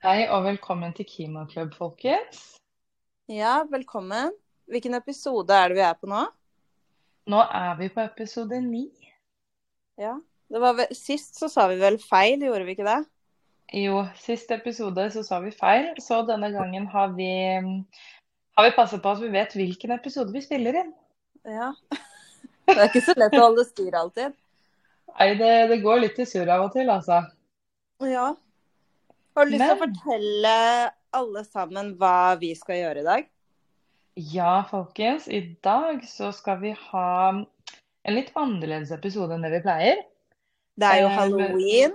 Hei og velkommen til Klimaklubb, folkens. Ja, velkommen. Hvilken episode er det vi er på nå? Nå er vi på episode ni. Ja, det var vel, Sist så sa vi vel feil, gjorde vi ikke det? Jo, sist episode så sa vi feil, så denne gangen har vi, har vi passet på at vi vet hvilken episode vi spiller inn. Ja. Det er ikke så lett å holde styr alltid. Nei, det, det går litt i surr av og til, altså. Ja. Har du lyst til å fortelle alle sammen hva vi skal gjøre i dag? Ja, folkens. I dag så skal vi ha en litt annerledes episode enn det vi pleier. Det er jo Eh, halloween.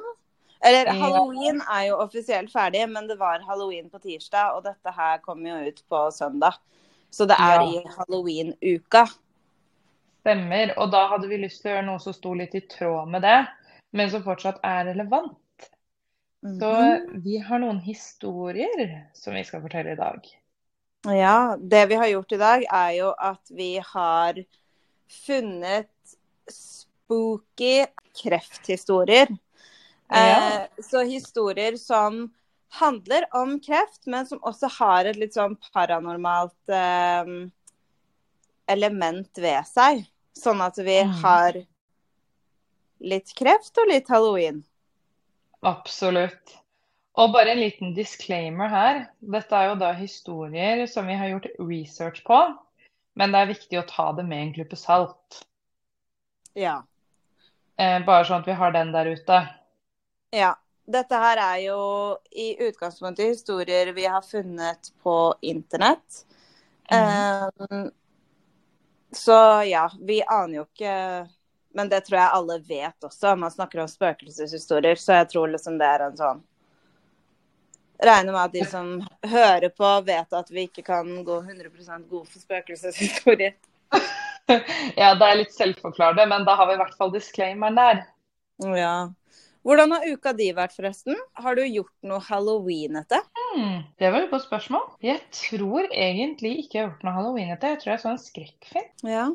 Eller halloween er jo offisielt ferdig, men det var halloween på tirsdag, og dette her kommer jo ut på søndag. Så det er Ja. i halloween-uka. Stemmer. Og da hadde vi lyst til å gjøre noe som sto litt i tråd med det, men som fortsatt er relevant. Så Mhm. vi har noen historier som vi skal fortelle i dag. Ja, det vi har gjort i dag er jo at vi har funnet spooky krefthistorier. Ja. Eh, så historier som handler om kreft, men som også har et litt sånn paranormalt eh, element ved seg. Sånn at vi Mm. har litt kreft og litt halloween. Absolutt. Og bare en liten disclaimer her. Dette er jo da historier som vi har gjort research på, men det er viktig å ta det med en klype salt. Ja. Eh, bare sånn at vi har den der ute. Ja. Dette her er jo i utgangspunktet historier vi har funnet på internett. Mm. Eh, så ja, vi aner jo ikke Men det tror jeg alle vet også. Man snakker om spøkelseshistorier, så jeg tror liksom det er en sånn Regner med at de som hører på, vet at vi ikke kan gå 100% god for spøkelseshistorier. Ja, det er litt selvforklarende, men da har vi i hvert fall disclaimeren der. Ja. Hvordan har uka di vært, forresten? Har du gjort noe halloweenete? Hmm, det var et godt spørsmål. Jeg tror egentlig ikke jeg har gjort noe halloweenete. Jeg tror jeg så en skrekkfilm. Ja.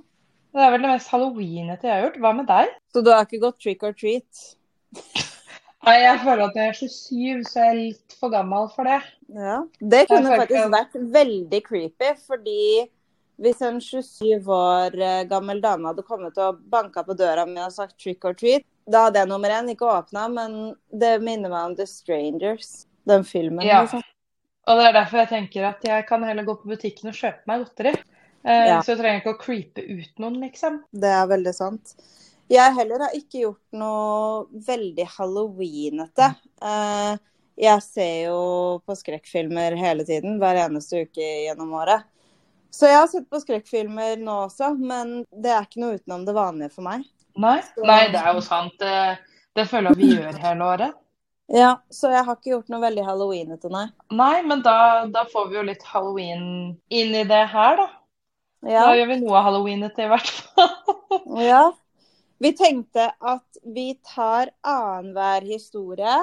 Det er vel det mest halloweenete jeg har gjort. Hva med deg? Så du har ikke gått trick or treat? Nei, jeg føler at jeg er 27, så jeg er litt for gammel for det. Ja, Det kunne faktisk at... vært veldig creepy, fordi hvis en 27 år eh, gammel dame hadde kommet og banka på døra mi og sagt trick or treat, da hadde jeg nummer én ikke åpna, men det minner meg om The Strangers, den filmen. Ja. Liksom. Og det er derfor jeg tenker at jeg kan heller gå på butikken og kjøpe meg godteri. Eh, Ja. Så jeg trenger ikke å creepe ut noen, liksom. Det er veldig sant. Jeg heller har ikke gjort noe veldig halloweenete. Eh, jeg ser jo på skrekkfilmer hele tiden, hver eneste uke gjennom året. Så jeg har sett på skrekkfilmer nå også, men det er ikke noe utenom det vanlige for meg. Nei, Nei det er jo sant. Det, det føler jeg vi gjør hele året. Ja, Så jeg har ikke gjort noe veldig halloweenete, nei. Nei, men da, da får vi jo litt halloween inn i det her, da. Da gjør vi noe halloweenete, i hvert fall. ja. Vi tenkte at vi tar annenhver historie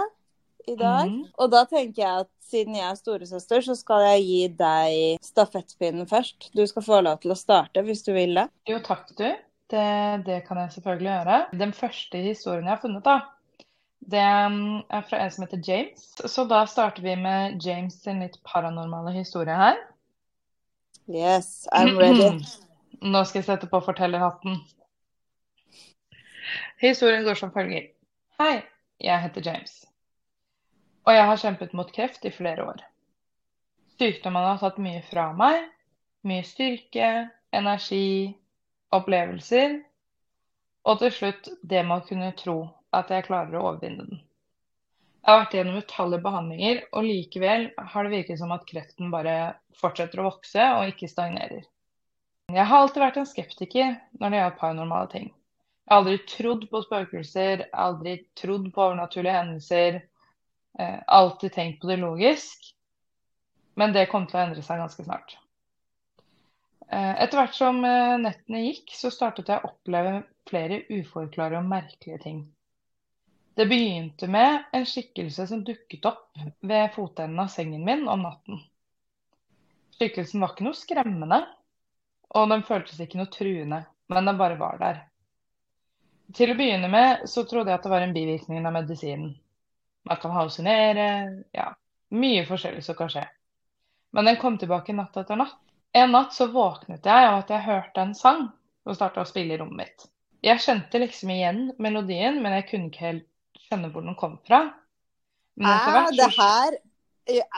i dag. Mm. Og da tenker jeg at siden jeg er storesøster, så skal jeg gi deg stafettpinnen først. Du skal få lov til å starte hvis du vil det. Jo, takk du. Det, det kan jeg selvfølgelig gjøre. Den første historien jeg har funnet, da, det er fra en som heter James. Så da starter vi med James sin litt paranormale historie her. Yes, I'm ready. Nå skal jeg sette på fortellerhatten. Historien går som følger. Hei, jeg heter James. Og jeg har kjempet mot kreft i flere år. Sykdommen har tatt mye fra meg. Mye styrke, energi, opplevelser. Og til slutt det med å kunne tro at jeg klarer å overvinne den. Jeg har vært gjennom utallige behandlinger, og likevel har det virket som at kreften bare fortsetter å vokse og ikke stagnerer. Jeg har alltid vært en skeptiker når det gjelder paranormale ting. Jeg har aldri trodd på spøkelser, aldri trodd på overnaturlige hendelser. Eh, alltid tenkt på det logisk. Men det kom til å endre seg ganske snart. Eh, etter hvert som eh, nettene gikk, så startet jeg å oppleve flere uforklarlige og merkelige ting. Det begynte med en skikkelse som dukket opp ved fotenden av sengen min om natten. Skikkelsen var ikke noe skremmende, og den føltes ikke noe truende, men den bare var der. Til å begynne med så trodde jeg at det var en bivirkning av medisinen. Man kan hallusinere, ja, Mye forskjellig som kan skje. Men den kom tilbake natt etter natt. En natt så våknet jeg av at jeg hørte en sang og starta å spille i rommet mitt. Jeg kjente liksom igjen melodien, men jeg kunne ikke helt skjønne hvor den kom fra. Men etter Ja, hvert det her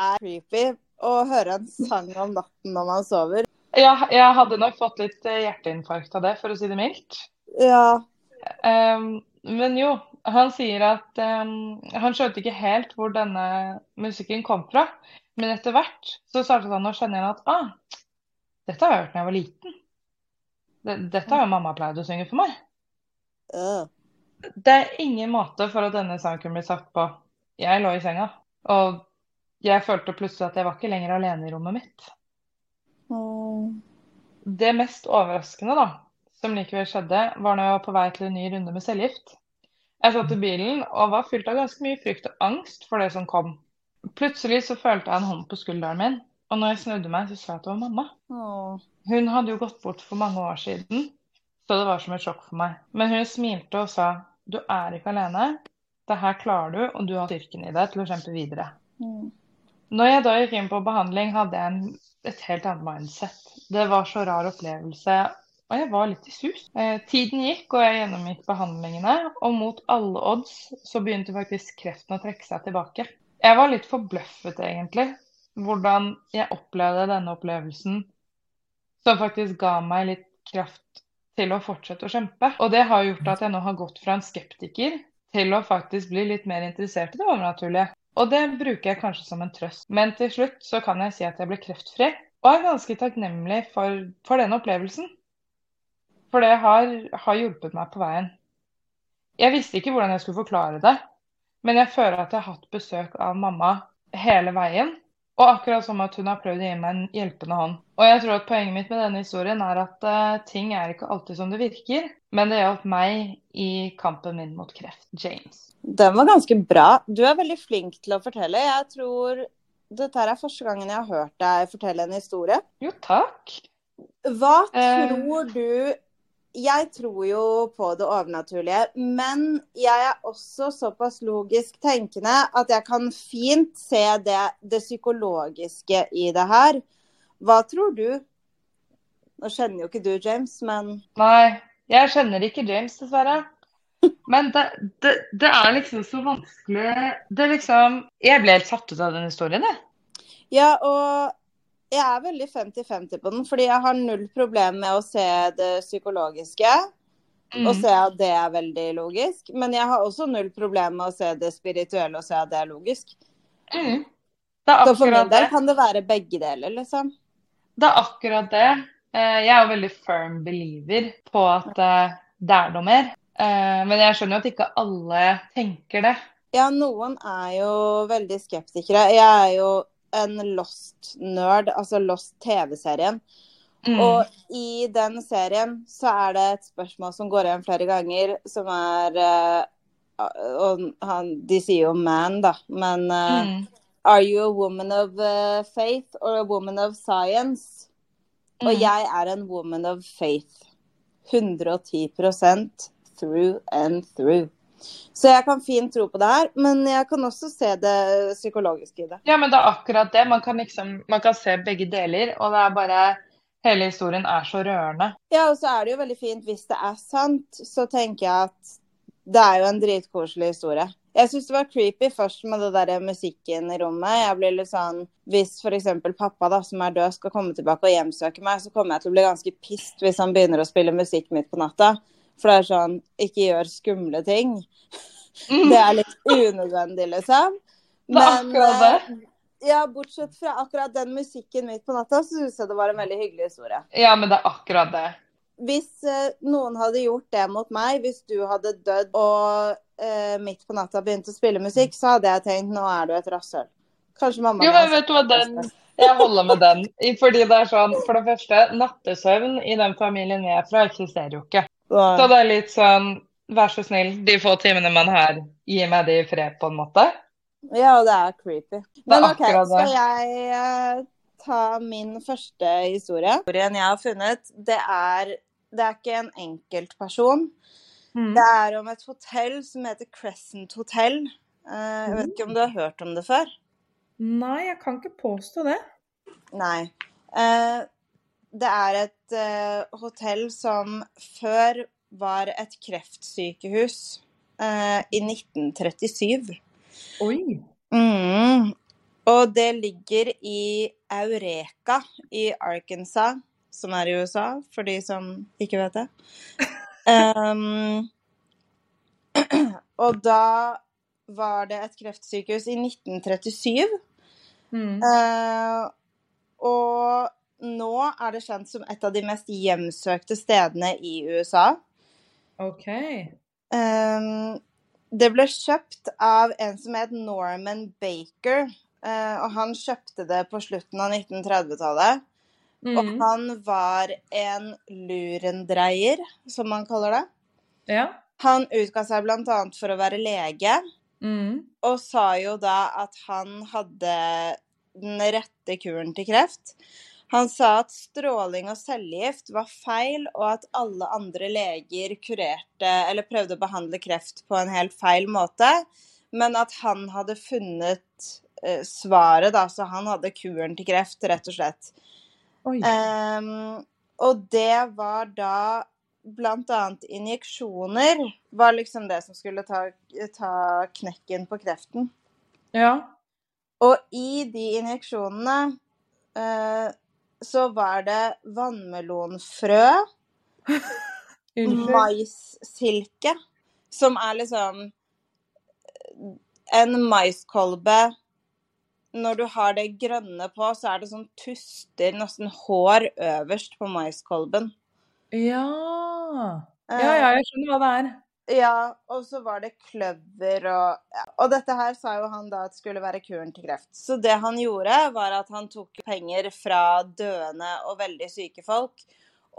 er creepy å høre en sang om natten når man sover. ja, Jeg hadde nok fått litt eh, hjerteinfarkt av det, for å si det mildt. Ja. Um, men jo, han sier at um, han skjønte ikke helt hvor denne musikken kom fra. Men etter hvert så startet han å skjønne igjen at ah, dette har jeg hørt da jeg var liten. Dette har jo mamma pleid å synge for meg. Øh. Det er ingen måte for at denne sangen kunne bli sagt på. Jeg lå i senga, og jeg følte plutselig at jeg var ikke lenger alene i rommet mitt. Oh. Det mest overraskende da, som likevel skjedde, var når jeg var på vei til en ny runde med cellegift. Jeg satt i bilen og var fylt av ganske mye frykt og angst for det som kom. Plutselig så følte jeg en hånd på skulderen min, og når jeg snudde meg, så så jeg at det var mamma. Oh. Hun hadde jo gått bort for mange år siden, så det var som et sjokk for meg. Men hun smilte og sa, du er ikke alene, det her klarer du, og du har styrken i deg til å kjempe videre. Mm. Når jeg da gikk inn på behandling, hadde jeg en, et helt annet mindset. Det var så rar opplevelse, og jeg var litt i sus. Eh, tiden gikk, og jeg gjennomgikk behandlingene, og mot alle odds så begynte faktisk kreften å trekke seg tilbake. Jeg var litt forbløffet, egentlig, hvordan jeg opplevde denne opplevelsen, som faktisk ga meg litt kraft til å fortsette å kjempe. Og det har gjort at jeg nå har gått fra en skeptiker til å faktisk bli litt mer interessert i det overnaturlige. Og det bruker jeg kanskje som en trøst. Men til slutt så kan jeg si at jeg ble kreftfri, og er ganske takknemlig for, for den opplevelsen. For det har, har hjulpet meg på veien. Jeg visste ikke hvordan jeg skulle forklare det, men jeg føler at jeg har hatt besøk av mamma hele veien. Og akkurat som at hun har prøvd å gi meg en hjelpende hånd. Og jeg tror at poenget mitt med denne historien er at uh, ting er ikke alltid som det virker, men det hjalp meg i kampen min mot kreft. James. Den var ganske bra. Du er veldig flink til å fortelle. Jeg tror dette er første gangen jeg har hørt deg fortelle en historie. Jo, takk. Hva tror tror du Jeg tror jo på det overnaturlige, men jeg er også såpass logisk tenkende at jeg kan fint se det, det psykologiske i det her. Hva tror du? Nå kjenner jo ikke du James, men Nei, jeg kjenner ikke James, dessverre. Men det, det, det er liksom så vanskelig Det er liksom Jeg ble helt satt ut av den historien, jeg. Ja, og jeg er veldig 50-50 på den, fordi jeg har null problem med å se det psykologiske. Og Mm. se at det er veldig logisk. Men jeg har også null problem med å se det spirituelle og se at det er logisk. Mm. Det er Så for min del kan det være begge deler, liksom. Det er akkurat det. Eh, Jeg er jo veldig firm believer på at eh, det er noe mer. Eh, Men jeg skjønner jo at ikke alle tenker det. Ja, noen er jo veldig skeptikere. Jeg er jo en Lost-nerd, altså Lost TV-serien. Mm. Og i den serien så er det et spørsmål som går igjen flere ganger, som er eh, Og han, de sier jo man, da, men eh, Mm. Are you a woman of eh, faith or a woman of science? Og Mm. jeg er en woman of faith. 110% through and through. Så jeg kan fint tro på det her, men jeg kan også se det psykologiske i det. Ja, men det er akkurat det. Man kan liksom Man kan se begge deler, og det er bare Hele historien er så rørende. Ja, og så er det jo veldig fint hvis det er sant, så tenker jeg at det er jo en dritkoselig historie. Jeg syns det var creepy først med det der musikken i rommet. Jeg blir litt sånn Hvis f.eks. pappa, da, som er død, skal komme tilbake og hjemsøke meg, så kommer jeg til å bli ganske pissed hvis han begynner å spille musikk midt på natta. For det er sånn Ikke gjør skumle ting. Det er litt unødvendig, liksom. Det. eh, ja, bortsett fra akkurat den musikken midt på natta, så syns jeg det var en veldig hyggelig historie. Ja, men det er akkurat det. Hvis eh, noen hadde gjort det mot meg, hvis du hadde dødd og eh, midt på natta begynt å spille musikk, så hadde jeg tenkt nå er du et rasshøl. Kanskje mamma Jo, men vet du hva, den Jeg holder med den. Fordi det er sånn, for det første, nattesøvn i den familien jeg er fra, eksisterer jo ikke. Så det. det er litt sånn, vær så snill, de få timene man har, gi meg de i fred, på en måte. Ja, det er creepy. Men OK, akkurat det. skal jeg eh, ta min første historie? Historien jeg har funnet, det er det er ikke en enkeltperson. Det er om et hotell som heter Crescent Hotel. Eh, jeg vet ikke om du har hørt om det før? Nei, jeg kan ikke påstå det. Nei. Det er et uh, hotell som før var et kreftsykehus uh, i 1937. Oi. Mm. Og det ligger i Eureka i Arkansas, som er i USA, for de som ikke vet det. Um, og da var det et kreftsykehus i 1937. Mm. Uh, og nå er det kjent som et av de mest hjemsøkte stedene i USA. OK. Um, det ble kjøpt av en som het Norman Baker, Uh, og han kjøpte det på slutten av 1930-tallet. Og Mm. han var en lurendreier, som man kaller det. Ja. Han utga seg bl.a. for å være lege, Mm. og sa jo da at han hadde den rette kuren til kreft. Han sa at stråling og cellegift var feil, og at alle andre leger kurerte eller prøvde å behandle kreft på en helt feil måte, men at han hadde funnet eh, svaret, da, så han hadde kuren til kreft, rett og slett. Ehm, og det var da blant annet injeksjoner var liksom det som skulle ta, ta knekken på kreften. Ja. Og i de injeksjonene eh, så var det vannmelonfrø, maissilke, som er liksom en maiskolbe Når du har det grønne på, så er det sånn tuster, nesten hår, øverst på maiskolben. Ja. Ja, ja, jeg skjønner hva det er. Ja, og så var det kløver og ja. Og dette her sa jo han da at skulle være kuren til kreft. Så det han gjorde, var at han tok penger fra døende og veldig syke folk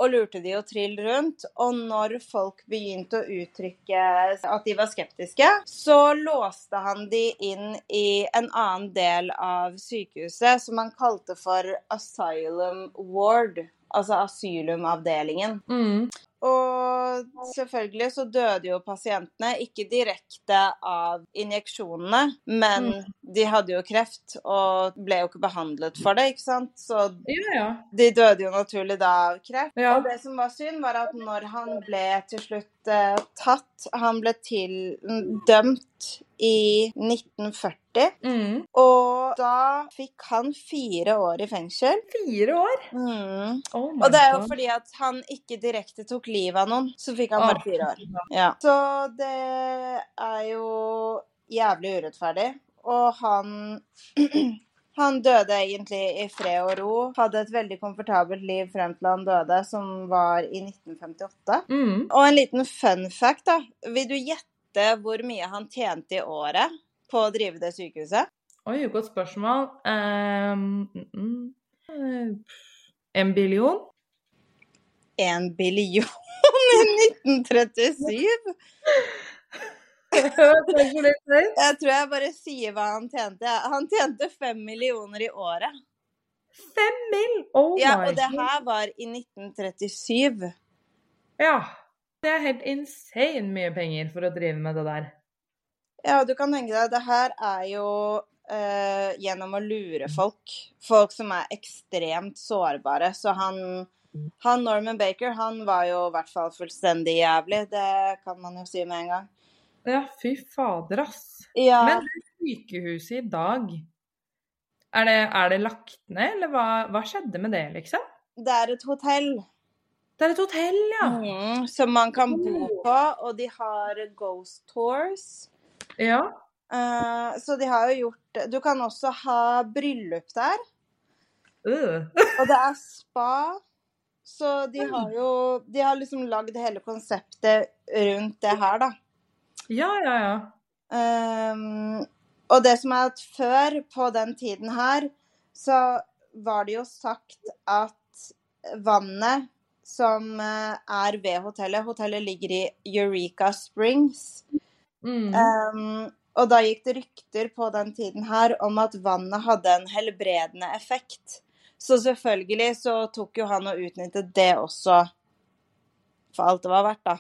og lurte de å trille rundt. Og når folk begynte å uttrykke at de var skeptiske, så låste han de inn i en annen del av sykehuset som han kalte for asylum ward. Altså asylumavdelingen. Mm. Og selvfølgelig så døde jo pasientene, ikke direkte av injeksjonene, men de hadde jo kreft og ble jo ikke behandlet for det, ikke sant? Så Ja, ja. de døde jo naturlig da av kreft. Ja. Og det som var synd, var at når han ble til slutt eh, tatt, han ble til, dømt i 1940, Mm. og da fikk han fire år i fengsel. Fire år? Mm. Oh Og det er jo fordi at han ikke direkte tok livet av noen, så fikk han bare fire år. Ja. Så det er jo jævlig urettferdig. Og han Han døde egentlig i fred og ro. Hadde et veldig komfortabelt liv frem til han døde, som var i 1958. Mm. Og en liten fun fact, da. Vil du gjette hvor mye han tjente i året på å drive det sykehuset? Oi, godt spørsmål. Um, mm, mm. Eh, En billion? En billion i 1937? Kanskje litt høyt? Jeg tror jeg bare sier hva han tjente. Han tjente fem millioner i året. Fem mill.? Oh Ja, og det her var i 1937. Ja. Det er helt insane mye penger for å drive med det der. Ja, du kan tenke deg, det her er jo eh, gjennom å lure folk. Folk som er ekstremt sårbare. Så han, han Norman Baker, han var jo i hvert fall fullstendig jævlig. Det kan man jo si med en gang. Ja, fy fader, ass. Ja, Men sykehuset i dag, er det, er det lagt ned, eller hva, hva skjedde med det, liksom? det er et hotell. Det er et hotell, ja. Mm, som man kan bo på, og de har ghost tours. Ja. Uh, så de har jo gjort Du kan også ha bryllup der. Uh. Og det er spa. Så de har jo De har liksom lagd hele konseptet rundt det her, da. Ja, ja, ja. Um, og det som er at før, på den tiden her, så var det jo sagt at vannet som eh, er ved hotellet Hotellet ligger i Eureka Springs. Mm. Um, og da gikk det rykter på den tiden her om at vannet hadde en helbredende effekt. Så selvfølgelig så tok jo han og utnyttet det også for alt det var verdt, da.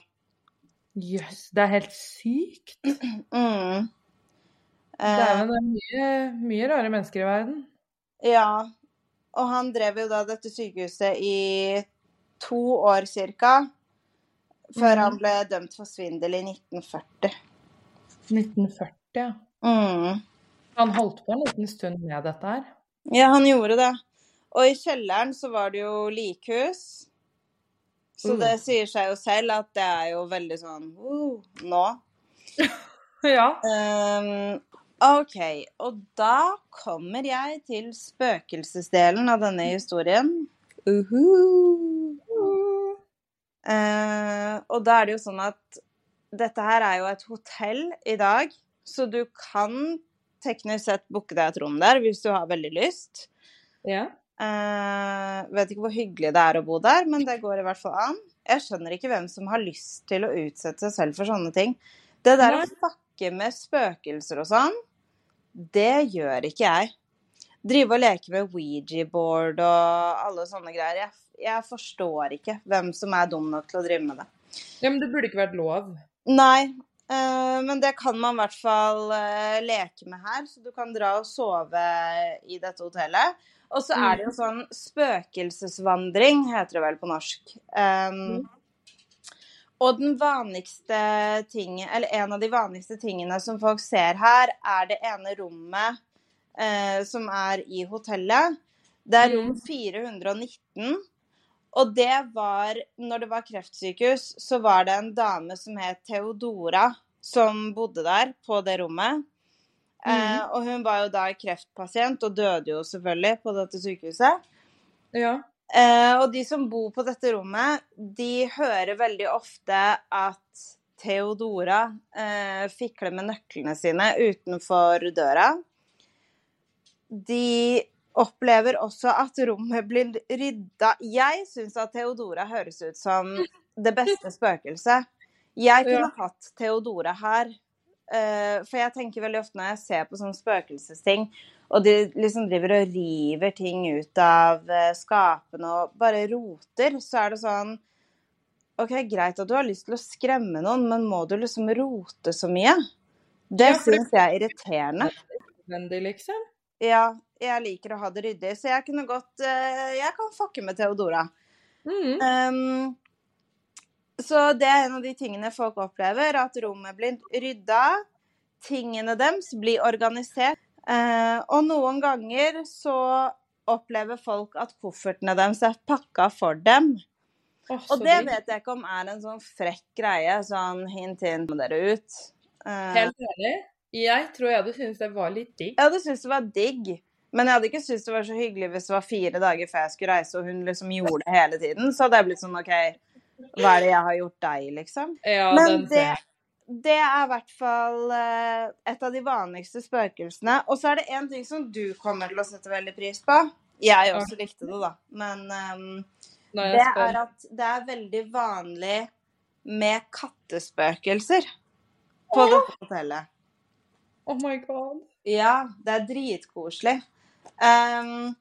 Jøss, det er helt sykt. Mm. Eh, det er mye, mye rare mennesker i verden. ja. Og han drev jo da dette sykehuset i to år cirka. Før mm. han ble dømt for svindel i 1940. 1940, ja. Mm. Han holdt på en liten stund med dette her. Ja, han gjorde det. Og i kjelleren så var det jo likhus. Så Uh. det sier seg jo selv at det er jo veldig sånn uh, nå. Ja. Um, OK. Og da kommer jeg til spøkelsesdelen av denne historien. Uh -huh. uh, og da er det jo sånn at dette her er jo et hotell i dag, så du kan teknisk sett booke deg et rom der hvis du har veldig lyst. ja. Eh, vet ikke hvor hyggelig det er å bo der, men det går i hvert fall an. Jeg skjønner ikke hvem som har lyst til å utsette seg selv for sånne ting. Det der å snakke med spøkelser og sånn, det gjør ikke jeg. Drive og leke med Ouija-board og alle sånne greier. Jeg, jeg forstår ikke hvem som er dum nok til å drive med det. ja, men det burde ikke vært lov. Nei, eh, men det kan man i hvert fall eh, leke med her. Så du kan dra og sove i dette hotellet. Og så er det jo sånn spøkelsesvandring, heter det vel på norsk. Um, Og den vanligste tingen, eller en av de vanligste tingene som folk ser her, er det ene rommet eh, som er i hotellet. Det er rom 419. Og det var Når det var kreftsykehus, så var det en dame som het Theodora, som bodde der på det rommet. Eh, og hun var jo da kreftpasient og døde jo selvfølgelig på dette sykehuset. Ja. Eh, og de som bor på dette rommet, de hører veldig ofte at Theodora eh, fikler med nøklene sine utenfor døra. De opplever også at rommet blir rydda Jeg syns at Theodora høres ut som det beste spøkelset. Jeg kunne hatt Theodora her. Eh, for jeg tenker veldig ofte når jeg ser på sånne spøkelsesting, og de liksom driver og river ting ut av eh, skapene og bare roter, så er det sånn OK, greit at du har lyst til å skremme noen, men må du liksom rote så mye? Det Ja, syns jeg er irriterende. Nødvendig, liksom. Ja, jeg liker å ha det ryddig, så jeg kunne godt eh, Jeg kan fucke med Theodora. Mm. Um, så det er en av de tingene folk opplever, at rommet blir rydda. Tingene deres blir organisert. Eh, og noen ganger så opplever folk at koffertene deres er pakka for dem. Oh, Og det vet jeg ikke om er en sånn frekk greie. Sånn hint, hint med dere ut. Eh, Helt ærlig, jeg tror jeg hadde syntes det var litt digg. Jeg hadde syntes det var digg. Men jeg hadde ikke syntes det var så hyggelig hvis det var fire dager før jeg skulle reise, og hun liksom gjorde det hele tiden. Så hadde jeg blitt sånn OK, hva er det jeg har gjort deg, liksom? Ja, Men det, det er i hvert fall eh, et av de vanligste spøkelsene. Og så er det én ting som du kommer til å sette veldig pris på. Jeg også likte det, da. Men um, Nei, det er at det er veldig vanlig med kattespøkelser på dette hotellet. Oh my god. Ja, det er dritkoselig. Ehm,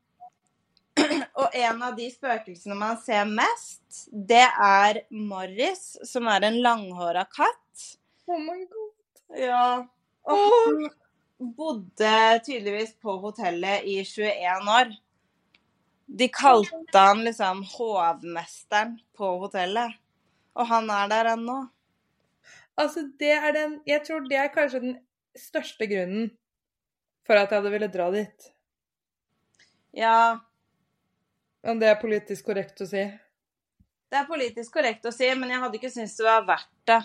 og en av de spøkelsene man ser mest, det er Morris, som er en langhåra katt. Oh my god. Ja. Og han bodde tydeligvis på hotellet i 21 år. De kalte han liksom hovmesteren på hotellet. Og han er der ennå. Altså, det er den Jeg tror det er kanskje den største grunnen for at jeg hadde ville dra dit. Ja, Om det er politisk korrekt å si. det er politisk korrekt å si, men jeg hadde ikke syntes det var verdt det.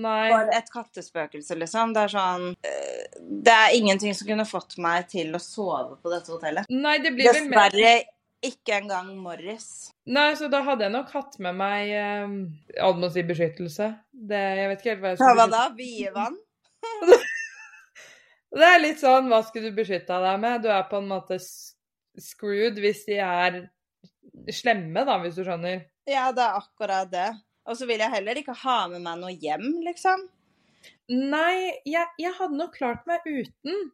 Nei. For et kattespøkelse, liksom. Det er sånn eh, Det er ingenting som kunne fått meg til å sove på dette hotellet. Nei, det blir vel mer Dessverre ikke engang Morris. Nei, så da hadde jeg nok hatt med meg eh, Jeg må si beskyttelse. Det, jeg vet ikke helt hva jeg skulle hva da? Bievann? Det er litt sånn Hva skulle du beskytta deg med? Du er på en måte screwed hvis de er slemme, da, hvis du skjønner. Ja, det er akkurat det. Og så vil jeg heller ikke ha med meg noe hjem, liksom. Nei, jeg, jeg hadde nok klart meg uten.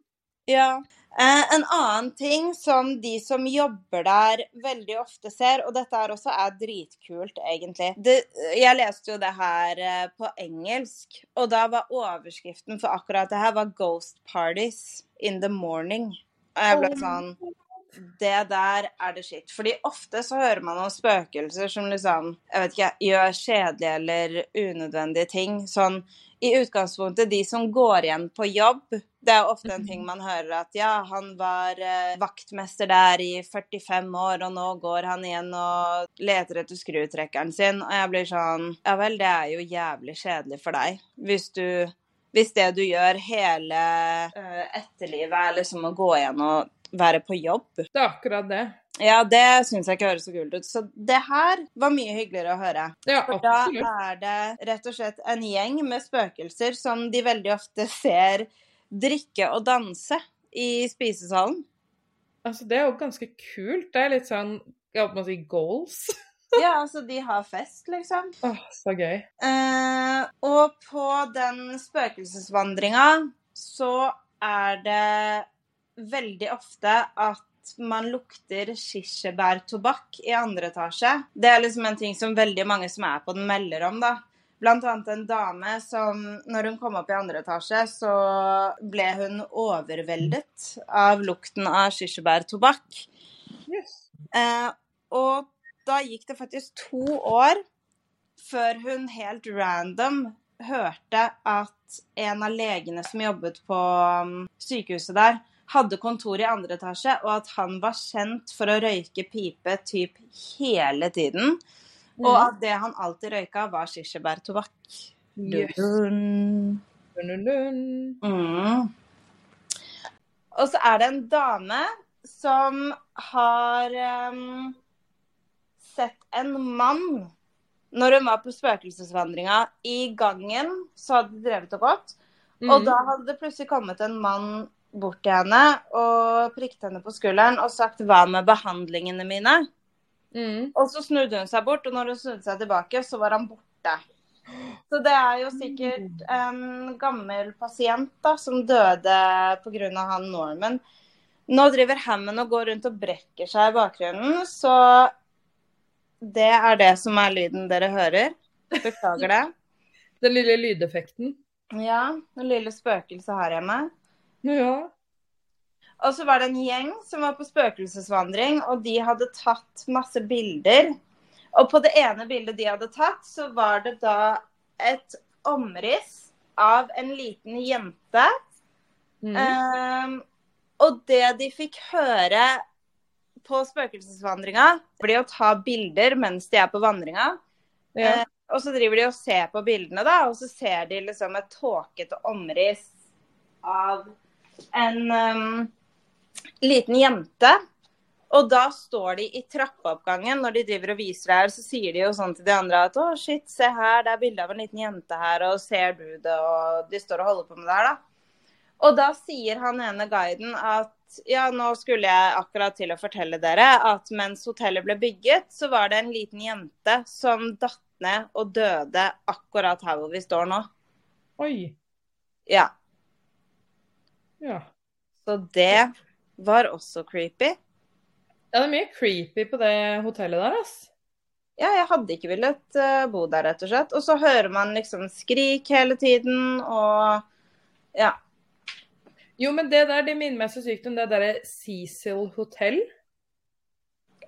Ja. Eh, en annen ting som de som jobber der veldig ofte ser, og dette her også er dritkult, egentlig det, Jeg leste jo det her eh, på engelsk, og da var overskriften for akkurat det her var 'Ghost Parties in the Morning'. Og jeg ble sånn det der er det skitt. Fordi ofte så hører man om spøkelser som liksom jeg vet ikke, gjør kjedelige eller unødvendige ting. Sånn i utgangspunktet, de som går igjen på jobb, det er ofte en ting man hører at ja, han var eh, vaktmester der i 45 år, og nå går han igjen og leter etter skrutrekkeren sin. Og jeg blir sånn Ja vel, det er jo jævlig kjedelig for deg. Hvis du hvis det du gjør hele uh, etterlivet, er liksom å gå igjen og være på jobb. Det er akkurat det. Ja, det syns jeg ikke høres så kult ut. Så det her var mye hyggeligere å høre. Ja, For da er det rett og slett en gjeng med spøkelser som de veldig ofte ser drikke og danse i spisesalen. Altså, det er jo ganske kult. Det er litt sånn, jeg holdt på å si goals. Ja, altså, de har fest, liksom. Åh, så gøy. Eh, og på den spøkelsesvandringa så er det veldig ofte at man lukter kirsebærtobakk i andre etasje. Det er liksom en ting som veldig mange som er på den, melder om, da. Blant annet en dame som, når hun kom opp i andre etasje, så ble hun overveldet av lukten av kirsebærtobakk. Yes. Eh, og da gikk det faktisk to år før hun helt random hørte at en av legene som jobbet på um, sykehuset der, hadde kontor i andre etasje, og at han var kjent for å røyke pipe typ hele tiden. Og Mhm. at det han alltid røyka, var kirsebærtobakk. Yes. Dun. Dun-dun-dun. Mm. Og så er det en dame som har um, sett en mann når hun var på spøkelsesvandringa. I gangen så hadde de drevet og gått, og Mhm. da hadde det plutselig kommet en mann bort til henne og prikket henne på skulderen og sagt 'hva med behandlingene mine'? Mm. Og så snudde hun seg bort, og når hun snudde seg tilbake, så var han borte. Så det er jo sikkert en gammel pasient da, som døde pga. han Norman. Nå driver Hammond og går rundt og brekker seg i bakgrunnen, så det er det som er lyden dere hører. Beklager det. Den lille lydeffekten. Ja, det lille spøkelset her hjemme. Ja. Og så var det en gjeng som var på spøkelsesvandring, og de hadde tatt masse bilder. Og på det ene bildet de hadde tatt, så var det da et omriss av en liten jente. Mm. Um, og det de fikk høre på spøkelsesvandringa, blir å ta bilder mens de er på vandringa. ja. Uh, og så driver de og ser på bildene, da, og så ser de liksom et tåkete omriss av en um, liten jente. Og da står de i trappeoppgangen når de driver og viser det her, så sier de jo sånn til de andre at å, shit, se her, det er bilde av en liten jente her, og ser du det, og de står og holder på med det her, da. Og da sier han ene guiden at ja, nå skulle jeg akkurat til å fortelle dere at mens hotellet ble bygget, så var det en liten jente som datt ned og døde akkurat her hvor vi står nå. Oi. Ja, Ja. Så det var også creepy. Ja, det er mye creepy på det hotellet der, ass. Ja, jeg hadde ikke villet eh, bo der, rett og slett. Og så hører man liksom skrik hele tiden, og ja. Jo, men det der, det minner meg så sykt om det derre Cecil Hotel.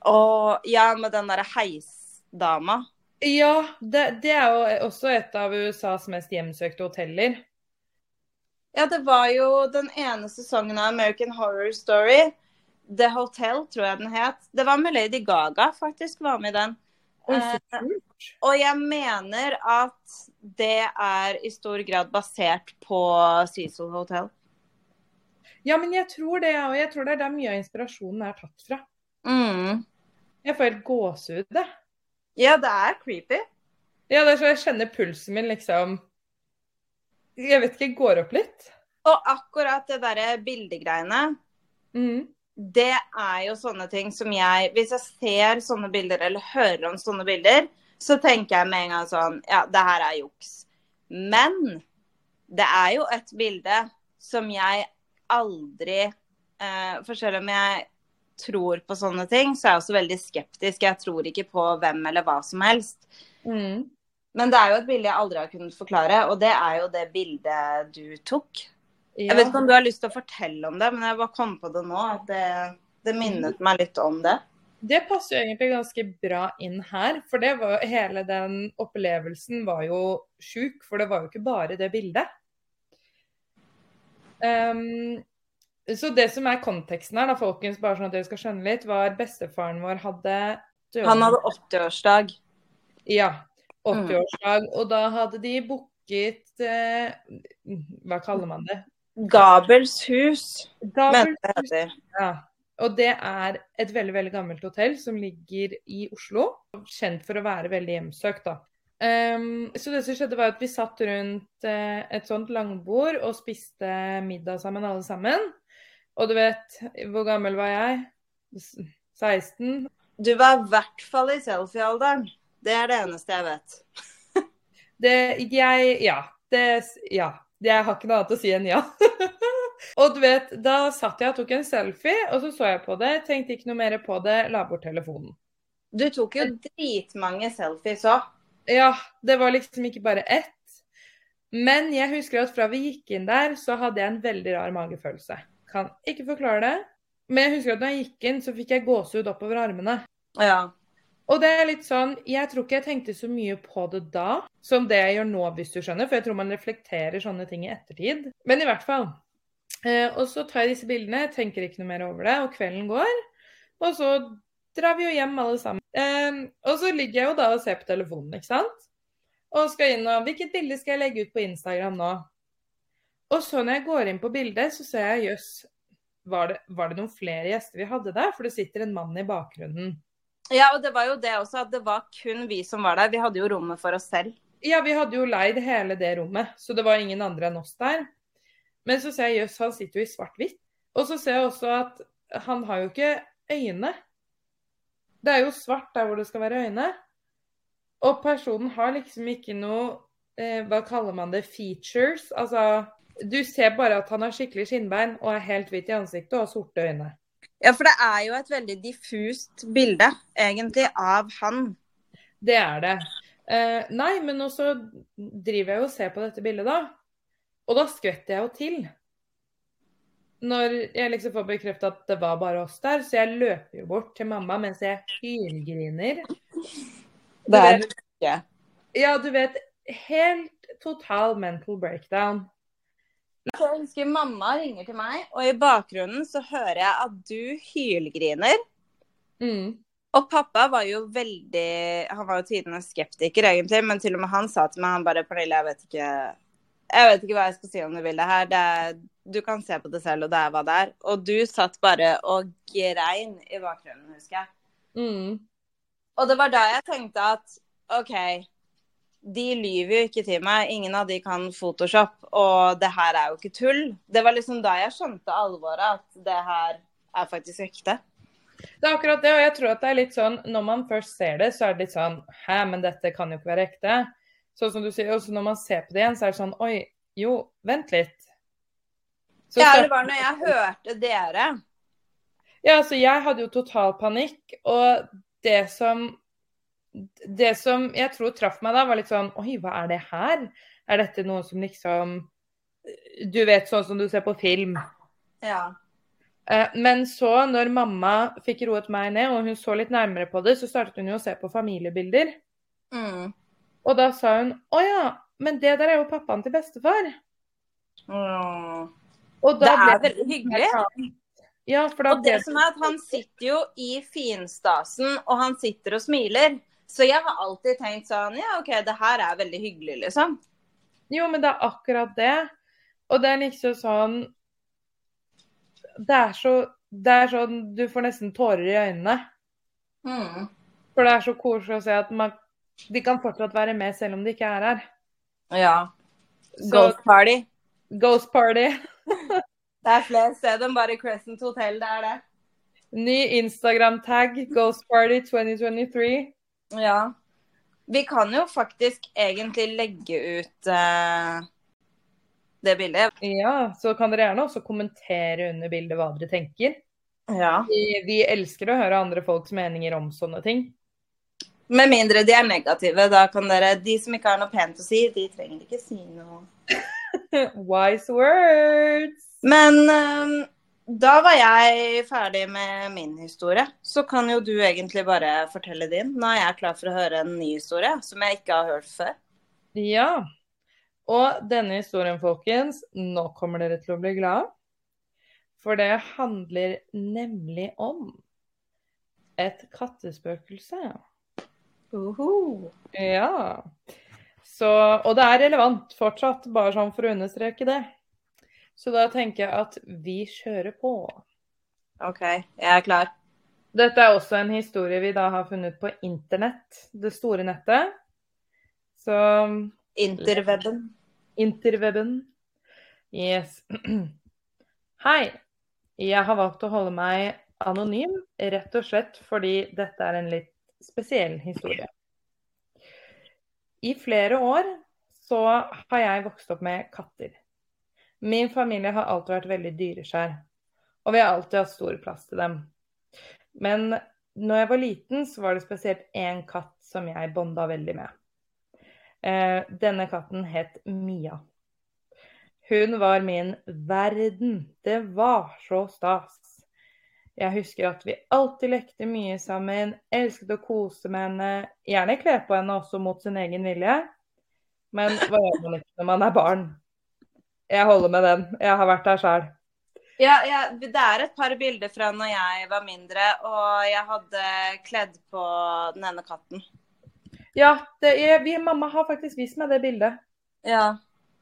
Og ja, med den derre heisdama. Ja, det, det er jo også et av USAs mest hjemsøkte hoteller. Ja, det var jo den ene sesongen av American Horror Story. The Hotel, tror jeg den het. Det var med Lady Gaga, faktisk, var med i den. Eh. Og jeg mener at det er i stor grad basert på Cecil Hotel. Ja, men jeg tror det, og jeg tror det er der mye av inspirasjonen er tatt fra. Mm. Jeg får helt gåsehud, det. Ja, det er creepy. Ja, det er så jeg kjenner pulsen min liksom Jeg vet ikke, går opp litt. Og akkurat det derre bildegreiene, mm. det er jo sånne ting som jeg Hvis jeg ser sånne bilder eller hører om sånne bilder, så tenker jeg med en gang sånn Ja, det her er juks. Men det er jo et bilde som jeg aldri eh, For selv om jeg tror på sånne ting, så er jeg også veldig skeptisk. Jeg tror ikke på hvem eller hva som helst. Mm. Men det er jo et bilde jeg aldri har kunnet forklare, og det er jo det bildet du tok. Ja. Jeg vet ikke om du har lyst til å fortelle om det, men jeg bare kom på det nå. At det, det minnet meg litt om det. Det passer jo egentlig ganske bra inn her, for det var, hele den opplevelsen var jo sjuk. For det var jo ikke bare det bildet. Um, så det som er konteksten her, da, folkens, bare sånn at dere skal skjønne litt, var bestefaren vår hadde døde. Han hadde 80-årsdag. Ja. 80-årsdag. Og da hadde de booket eh, Hva kaller man det? Gabels hus, Gabel- mener jeg det. Ja. Og det er et veldig veldig gammelt hotell som ligger i Oslo. Kjent for å være veldig hjemsøkt, da. Um, så det som skjedde var at vi satt rundt uh, et sånt langbord og spiste middag sammen, alle sammen. Og du vet, hvor gammel var jeg? 16? Du var i hvert fall i selfie-alderen. Det er det eneste jeg vet. Det, jeg, ja. Det, ja. Jeg har ikke noe annet å si enn ja. og du vet, da satt jeg og tok en selfie, og så så jeg på det, tenkte ikke noe mer på det, la bort telefonen. Du tok jo dritmange selfies òg. Ja, det var liksom ikke bare ett. Men jeg husker at fra vi gikk inn der, så hadde jeg en veldig rar magefølelse. Kan ikke forklare det. Men jeg husker at da jeg gikk inn, så fikk jeg gåsehud oppover armene. Ja. Og det er litt sånn, jeg tror ikke jeg tenkte så mye på det da, som det jeg gjør nå, hvis du skjønner. For jeg tror man reflekterer sånne ting i ettertid. Men i hvert fall. Eh, og så tar jeg disse bildene, tenker ikke noe mer over det, og kvelden går. Og så drar vi jo hjem alle sammen. Eh, og så ligger jeg jo da og ser på telefonen, ikke sant. Og skal inn og Hvilket bilde skal jeg legge ut på Instagram nå? Og så når jeg går inn på bildet, så ser jeg jøss, var, var det noen flere gjester vi hadde der? For det sitter en mann i bakgrunnen. Ja, og det var jo det også, at det var kun vi som var der. Vi hadde jo rommet for oss selv. Ja, vi hadde jo leid hele det rommet, så det var ingen andre enn oss der. Men så ser jeg jøss, han sitter jo i svart-hvitt. Og så ser jeg også at han har jo ikke øyne. Det er jo svart der hvor det skal være øyne. Og personen har liksom ikke noe eh, Hva kaller man det? Features. Altså Du ser bare at han har skikkelig skinnbein og er helt hvit i ansiktet og har sorte øyne. Ja, for det er jo et veldig diffust bilde, egentlig, av han. Det er det. Eh, nei, men også driver jeg jo og ser på dette bildet, da. Og da skvetter jeg jo til. Når jeg liksom får bekrefta at det var bare oss der. Så jeg løper jo bort til mamma mens jeg hylgriner. Det er det. Ja, du vet. Helt total mental breakdown. Så jeg husker mamma ringer til meg, og i bakgrunnen så hører jeg at du hylgriner. Mm. Og pappa var jo veldig Han var jo tidenes skeptiker, egentlig, men til og med han sa til meg han bare Pernille, jeg vet ikke jeg vet ikke hva jeg skal si om det bildet her. Det er, du kan se på det selv, og det er hva det er. Og du satt bare og grein i bakgrunnen, husker jeg. Mm. Og det var da jeg tenkte at OK, de lyver jo ikke til meg. Ingen av de kan Photoshop, og det her er jo ikke tull. Det var liksom da jeg skjønte alvoret, at det her er faktisk ekte. Det er akkurat det, og jeg tror at det er litt sånn når man først ser det, så er det litt sånn Hæ, men dette kan jo ikke være ekte. Sånn som du sier, og så når man ser på det igjen, så er det sånn Oi, jo, vent litt. Så Ja, det var når jeg hørte dere. Ja, altså jeg hadde jo total panikk, og det som Det som jeg tror traff meg da, var litt sånn Oi, hva er det her? Er dette noe som liksom Du vet, sånn som du ser på film. Ja. Eh, Men så, når mamma fikk roet meg ned, og hun så litt nærmere på det, så startet hun jo å se på familiebilder. Mm. Og da sa hun Å ja, men det der er jo pappaen til bestefar. Mm. Og Det da ble er veldig hyggelig. Ja, for da Og det som er at han sitter jo i finstasen, og han sitter og smiler. Så jeg har alltid tenkt sånn Ja, OK, det her er veldig hyggelig, liksom. Jo, men det er akkurat det. Og det er liksom sånn Det er så Det er sånn Du får nesten tårer i øynene. Mm. For det er så koselig å se at man, de kan fortsatt være med selv om de ikke er her. Ja. Ghost party. Ghost party. Det er flere steder enn bare Crescent Hotel. Det er det. Ny Instagram-tag. Ghost party 2023. Ja. Vi kan jo faktisk egentlig legge ut uh, det bildet. Ja, så kan dere gjerne også kommentere under bildet hva dere tenker. Ja. Vi, vi elsker å høre andre folks meninger om sånne ting. Med mindre de er negative. Da kan dere De som ikke har noe pent å si, de trenger ikke si noe. Wise words. Men øhm, da var jeg ferdig med min historie. Så kan jo du egentlig bare fortelle din. Nå er jeg klar for å høre en ny historie som jeg ikke har hørt før. Ja. Og denne historien, folkens, nå kommer dere til å bli glade. For det handler nemlig om et kattespøkelse. Uhu. Ja. Så, og det er relevant fortsatt, bare sånn for å understreke det. Så da tenker jeg at vi kjører på. OK, jeg er klar. Dette er også en historie vi da har funnet på internett, det store nettet. Så Interweben. interweben. Yes. Hei. Jeg har valgt å holde meg anonym, rett og slett fordi dette er en litt spesiell historie. I flere år så har jeg vokst opp med katter. Min familie har alltid vært veldig dyreskjær, og vi har alltid hatt stor plass til dem. Men når jeg var liten, så var det spesielt én katt som jeg bonda veldig med. Eh, denne katten het Mia. Hun var min verden. Det var så stas. Jeg husker at vi alltid lekte mye sammen, elsket å kose med henne, gjerne kle på henne også mot sin egen vilje. Men hva gjør man ikke når man er barn? Jeg holder med den. Jeg har vært der sjøl. Ja, ja, det er et par bilder fra når jeg var mindre og jeg hadde kledd på den ene katten. Ja, det er, vi, mamma har faktisk vist meg det bildet. Ja.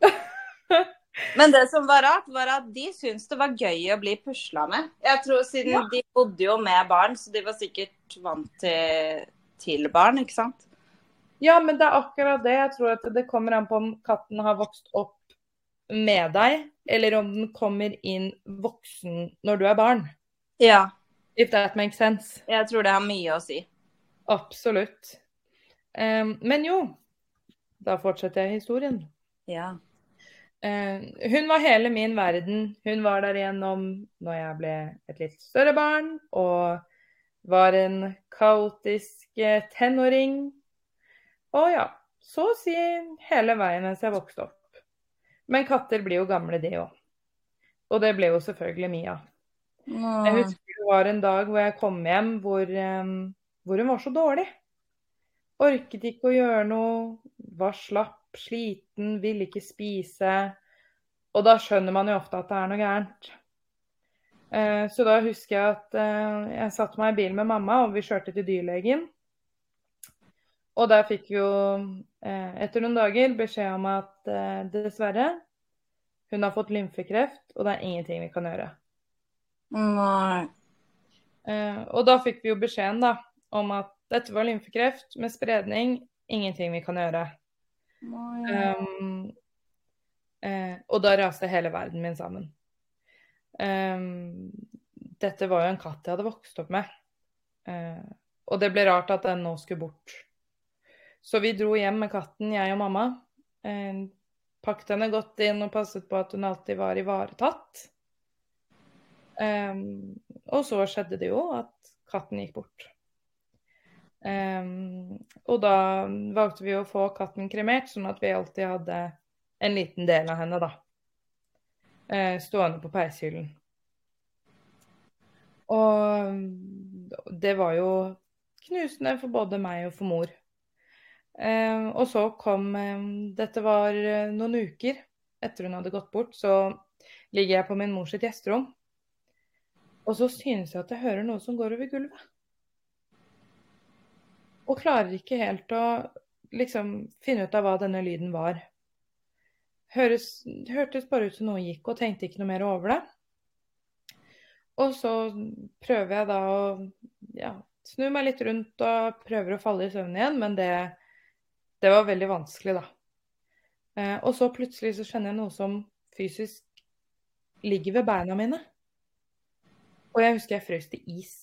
Men det som var rart, var at de syntes det var gøy å bli pusla med. Jeg tror Siden Ja. de bodde jo med barn, så de var sikkert vant til, til barn, ikke sant? Ja, men det er akkurat det. Jeg tror at det kommer an på om katten har vokst opp med deg, eller om den kommer inn voksen når du er barn. Ja. If that makes sense. Jeg tror det har mye å si. Absolutt. Um, men jo, da fortsetter jeg historien. Ja. Uh, hun var hele min verden. Hun var der igjennom når jeg ble et litt større barn og var en kaotisk eh, tenåring. Og ja, så å si hele veien mens jeg vokste opp. Men katter blir jo gamle, de òg. Og det ble jo selvfølgelig Mia. Jeg husker det var en dag hvor jeg kom hjem hvor, hvor hun var så dårlig. Orket ikke å gjøre noe, var slapp, sliten, ville ikke spise. Og da skjønner man jo ofte at det er noe gærent. Eh, Så da husker jeg at eh, jeg satte meg i bilen med mamma, og vi kjørte til dyrlegen. Og der fikk vi jo eh, etter noen dager beskjed om at eh, dessverre, hun har fått lymfekreft, og det er ingenting vi kan gjøre. Nei. Eh, og da fikk vi jo beskjeden da, om at dette var lymfekreft med spredning, ingenting vi kan gjøre. Um, eh, og da raste hele verden min sammen. Um, dette var jo en katt jeg hadde vokst opp med. Uh, og det ble rart at den nå skulle bort. Så vi dro hjem med katten, jeg og mamma. Eh, pakket henne godt inn og passet på at hun alltid var ivaretatt. Um, og så skjedde det jo at katten gikk bort. Um, og da valgte vi å få katten kremert, sånn at vi alltid hadde en liten del av henne, da. Eh, stående på peishyllen. Og det var jo knusende for både meg og for mor. Eh, og så kom eh, Dette var eh, noen uker etter hun hadde gått bort, så ligger jeg på min mors gjesterom. Og så synes jeg at jeg hører noe som går over gulvet. Og klarer ikke helt å liksom finne ut av hva denne lyden var. Høres, hørtes bare ut som noe gikk, og tenkte ikke noe mer over det. Og så prøver jeg da å ja, snu meg litt rundt og prøver å falle i søvn igjen, men det, det var veldig vanskelig, da. Eh, og så plutselig så kjenner jeg noe som fysisk ligger ved beina mine. Og jeg husker jeg frøs til is.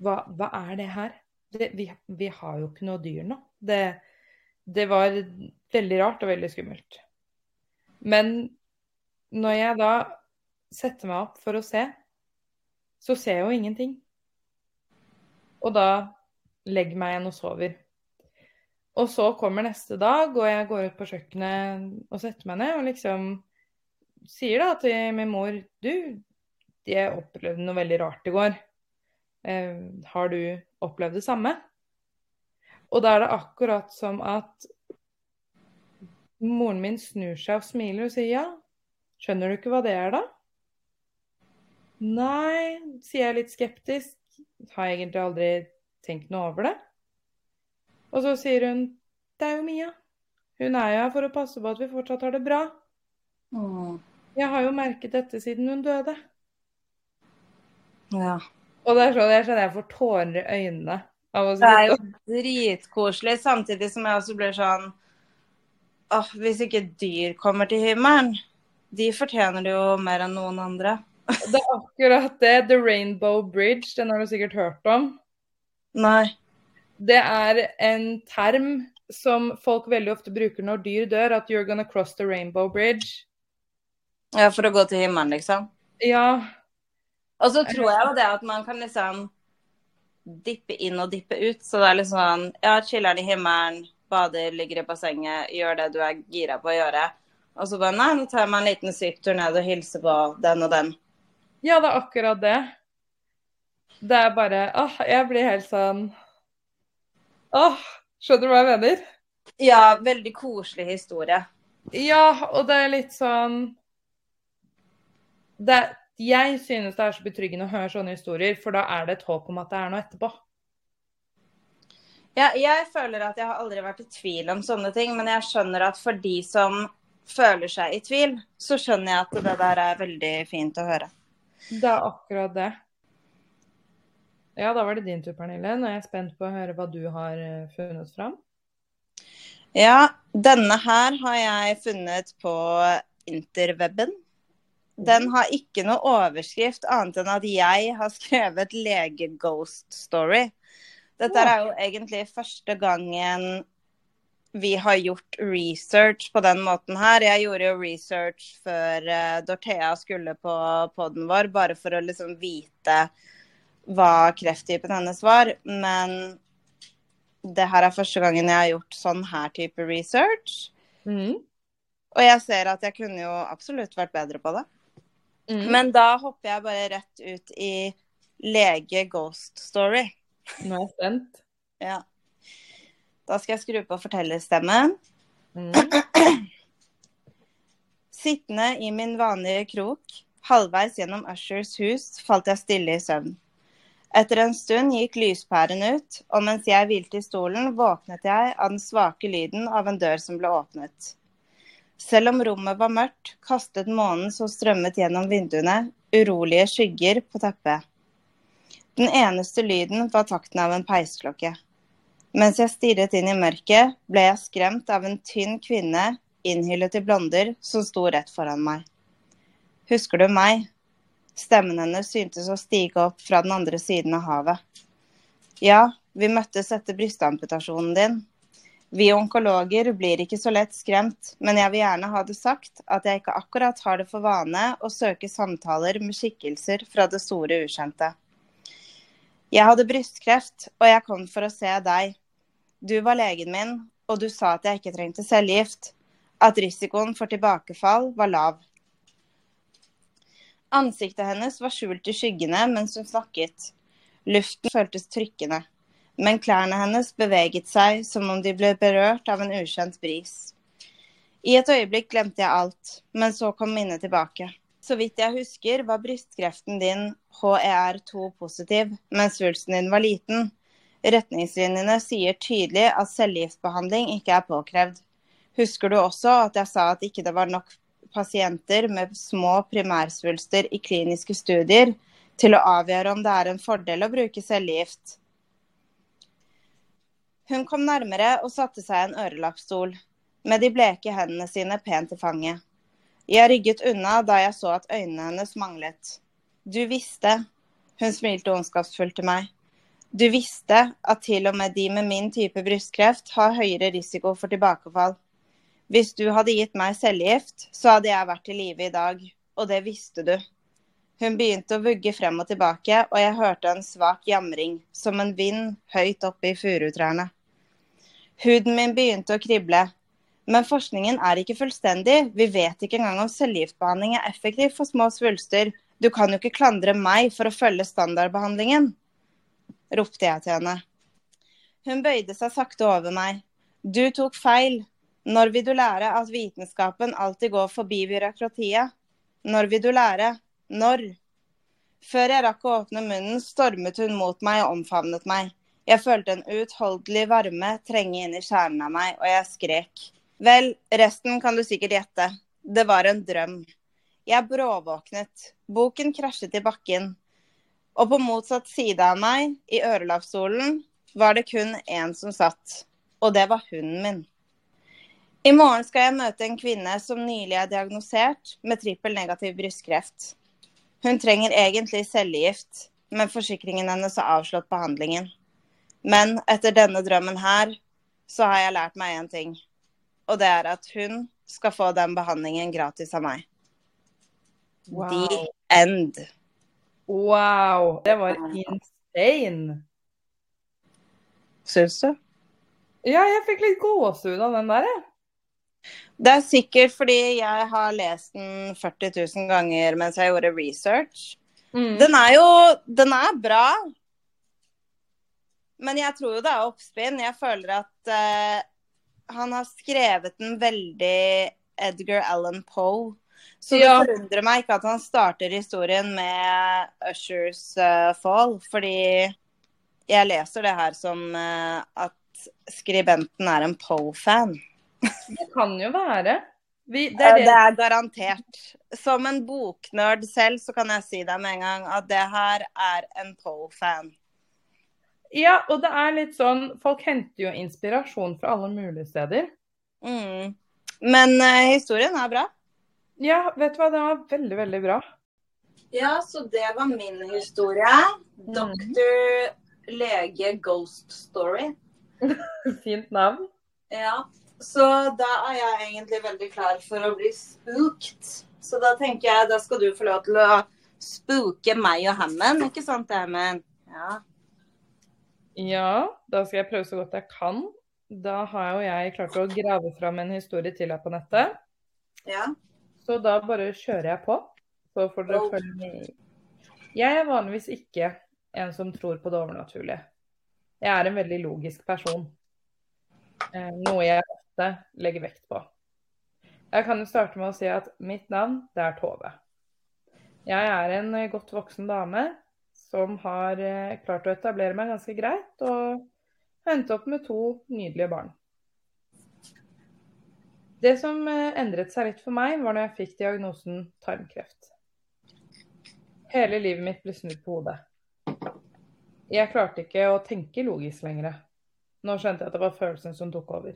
Hva, hva er det her? Det, vi, vi har jo ikke noe dyr nå. Det, det var veldig rart og veldig skummelt. Men når jeg da setter meg opp for å se, så ser jeg jo ingenting. Og da legger meg igjen og sover. Og så kommer neste dag, og jeg går ut på kjøkkenet og setter meg ned og liksom sier da til min mor Du, jeg opplevde noe veldig rart i går. Eh, har du opplevd det samme? Og da er det akkurat som at moren min snur seg og smiler og sier ja. Skjønner du ikke hva det er, da? Nei, sier jeg litt skeptisk. Har egentlig aldri tenkt noe over det. Og så sier hun det er jo Mia. Hun er jo her for å passe på at vi fortsatt har det bra. Mm. Jeg har jo merket dette siden hun døde. Ja. Og det er sånn jeg skjønner jeg får tårer i øynene. Det er jo dritkoselig, samtidig som jeg også blir sånn Åh, hvis ikke dyr kommer til himmelen, de fortjener det jo mer enn noen andre. Det er akkurat det. The Rainbow Bridge, den har du sikkert hørt om. Nei. Det er en term som folk veldig ofte bruker når dyr dør, at you're gonna cross the rainbow bridge. Ja, for å gå til himmelen, liksom. Ja, Og så tror jeg jo det at man kan liksom dippe inn og dippe ut. Så det er liksom sånn Ja, chiller'n i himmelen, bader, ligger i bassenget, gjør det du er gira på å gjøre. Og så bare Nei, nå tar jeg meg en liten svipptur ned og hilser på den og den. ja, det er akkurat det. Det er bare Åh, jeg blir helt sånn Åh, skjønner du hva jeg mener? Ja, veldig koselig historie. Ja, og det er litt sånn det, Jeg synes det er så betryggende å høre sånne historier, for da er det et håp om at det er noe etterpå. Ja, jeg føler at jeg har aldri vært i tvil om sånne ting, men jeg skjønner at for de som føler seg i tvil, så skjønner jeg at det der er veldig fint å høre. Det er akkurat det. Ja, da var det din tur, Pernille. Nå er jeg spent på å høre hva du har eh, funnet fram. Ja, denne her har jeg funnet på interweben. Den har ikke noe overskrift annet enn at jeg har skrevet lege-ghost story. Dette er jo egentlig første gangen vi har gjort research på den måten her. Jeg gjorde jo research før uh, Dorthea skulle på poden vår, bare for å liksom vite hva krefttypen hennes var. Men det her er første gangen jeg har gjort sånn her type research. Mm. Og jeg ser at jeg kunne jo absolutt vært bedre på det. Mm. Men da hopper jeg bare rett ut i lege ghost story. Nå er jeg spent. Ja. Da skal jeg skru på fortellerstemmen. Mm. Sittende i min vanlige krok, halvveis gjennom Ushers hus, falt jeg stille i søvn. Etter en stund gikk lyspæren ut, og mens jeg hvilte i stolen, våknet jeg av den svake lyden av en dør som ble åpnet. Selv om rommet var mørkt, kastet månen som strømmet gjennom vinduene, urolige skygger på teppet. Den eneste lyden var takten av en peisklokke. Mens jeg stirret inn i mørket, ble jeg skremt av en tynn kvinne innhyllet i blonder som sto rett foran meg. Husker du meg? Stemmen hennes syntes å stige opp fra den andre siden av havet. Ja, vi møttes etter brystamputasjonen din. Vi onkologer blir ikke så lett skremt, men jeg vil gjerne ha det sagt at jeg ikke akkurat har det for vane å søke samtaler med skikkelser fra det store ukjente. Jeg hadde brystkreft, og jeg kom for å se deg. Du var legen min, og du sa at jeg ikke trengte cellegift. At risikoen for tilbakefall var lav. Ansiktet hennes var skjult i skyggene mens hun snakket. Luften føltes trykkende, men klærne hennes beveget seg som om de ble berørt av en ukjent bris. I et øyeblikk glemte jeg alt, men så kom minnet tilbake. Så vidt jeg husker, var brystkreften din HER2 positiv, mens svulsten din var liten. Retningslinjene sier tydelig at cellegiftbehandling ikke er påkrevd. Husker du også at jeg sa at ikke det var nok pasienter med små primærsvulster i kliniske studier til å avgjøre om det er en fordel å bruke cellegift? Hun kom nærmere og satte seg i en ørelappstol, med de bleke hendene sine pent i fanget. Jeg rygget unna da jeg så at øynene hennes manglet. Du visste, hun smilte ondskapsfullt til meg, du visste at til og med de med min type brystkreft har høyere risiko for tilbakefall. Hvis du hadde gitt meg cellegift, så hadde jeg vært i live i dag, og det visste du. Hun begynte å vugge frem og tilbake, og jeg hørte en svak jamring, som en vind høyt oppe i furutrærne. Huden min begynte å krible. Men forskningen er ikke fullstendig. Vi vet ikke engang om cellegiftbehandling er effektiv for små svulster. Du kan jo ikke klandre meg for å følge standardbehandlingen, ropte jeg til henne. Hun bøyde seg sakte over meg. Du tok feil. Når vil du lære at vitenskapen alltid går forbi byråkratiet? Når vil du lære? Når? Før jeg rakk å åpne munnen, stormet hun mot meg og omfavnet meg. Jeg følte en uutholdelig varme trenge inn i kjernen av meg, og jeg skrek. Vel, resten kan du sikkert gjette. Det var en drøm. Jeg bråvåknet. Boken krasjet i bakken. Og på motsatt side av meg, i ørelappstolen, var det kun én som satt. Og det var hunden min. I morgen skal jeg møte en kvinne som nylig er diagnosert med trippel negativ brystkreft. Hun trenger egentlig cellegift, men forsikringen hennes har avslått behandlingen. Men etter denne drømmen her, så har jeg lært meg én ting. Og det er at hun skal få den behandlingen gratis av meg. Wow. The end. Wow. Det var insane. Syns du? Ja, jeg fikk litt gåsehud av den der, jeg. Det er sikkert fordi jeg har lest den 40 000 ganger mens jeg gjorde research. Mm. Den er jo Den er bra. Men jeg tror jo det er oppspinn. Jeg føler at uh, han har skrevet den veldig Edgar Allan Poe. Så Ja. det forundrer meg ikke at han starter historien med Ushers uh, fall, fordi jeg leser det her som uh, at skribenten er en Poe-fan. Det kan jo være. Vi, det er er, det. det er garantert. Som en boknerd selv, så kan jeg si deg med en gang at det her er en Poe-fan. Ja, og det er litt sånn Folk henter jo inspirasjon fra alle mulige steder. Mm. Men eh, historien er bra. Ja, vet du hva, den var veldig, veldig bra. Ja, så det var min historie. Doktor lege ghost story. Fint navn. Ja, så da er jeg egentlig veldig klar for å bli spooked. Så da tenker jeg da skal du få lov til å spooke meg og Hammond, ikke sant Hammond? Ja. Ja, da skal jeg prøve så godt jeg kan. Da har jo jeg klart å grave fram en historie til her på nettet. Ja. Så da bare kjører jeg på. Så får dere følge med. Jeg er vanligvis ikke en som tror på det overnaturlige. Jeg er en veldig logisk person. Eh, noe jeg ofte legger vekt på. Jeg kan jo starte med å si at mitt navn, det er Tove. Jeg er en eh, godt voksen dame som har eh, klart å etablere meg ganske greit, og endte opp med to nydelige barn. Det som eh, endret seg litt for meg, var når jeg fikk diagnosen tarmkreft. Hele livet mitt ble snudd på hodet. Jeg klarte ikke å tenke logisk lenger. Nå skjønte jeg at det var følelsen som tok over.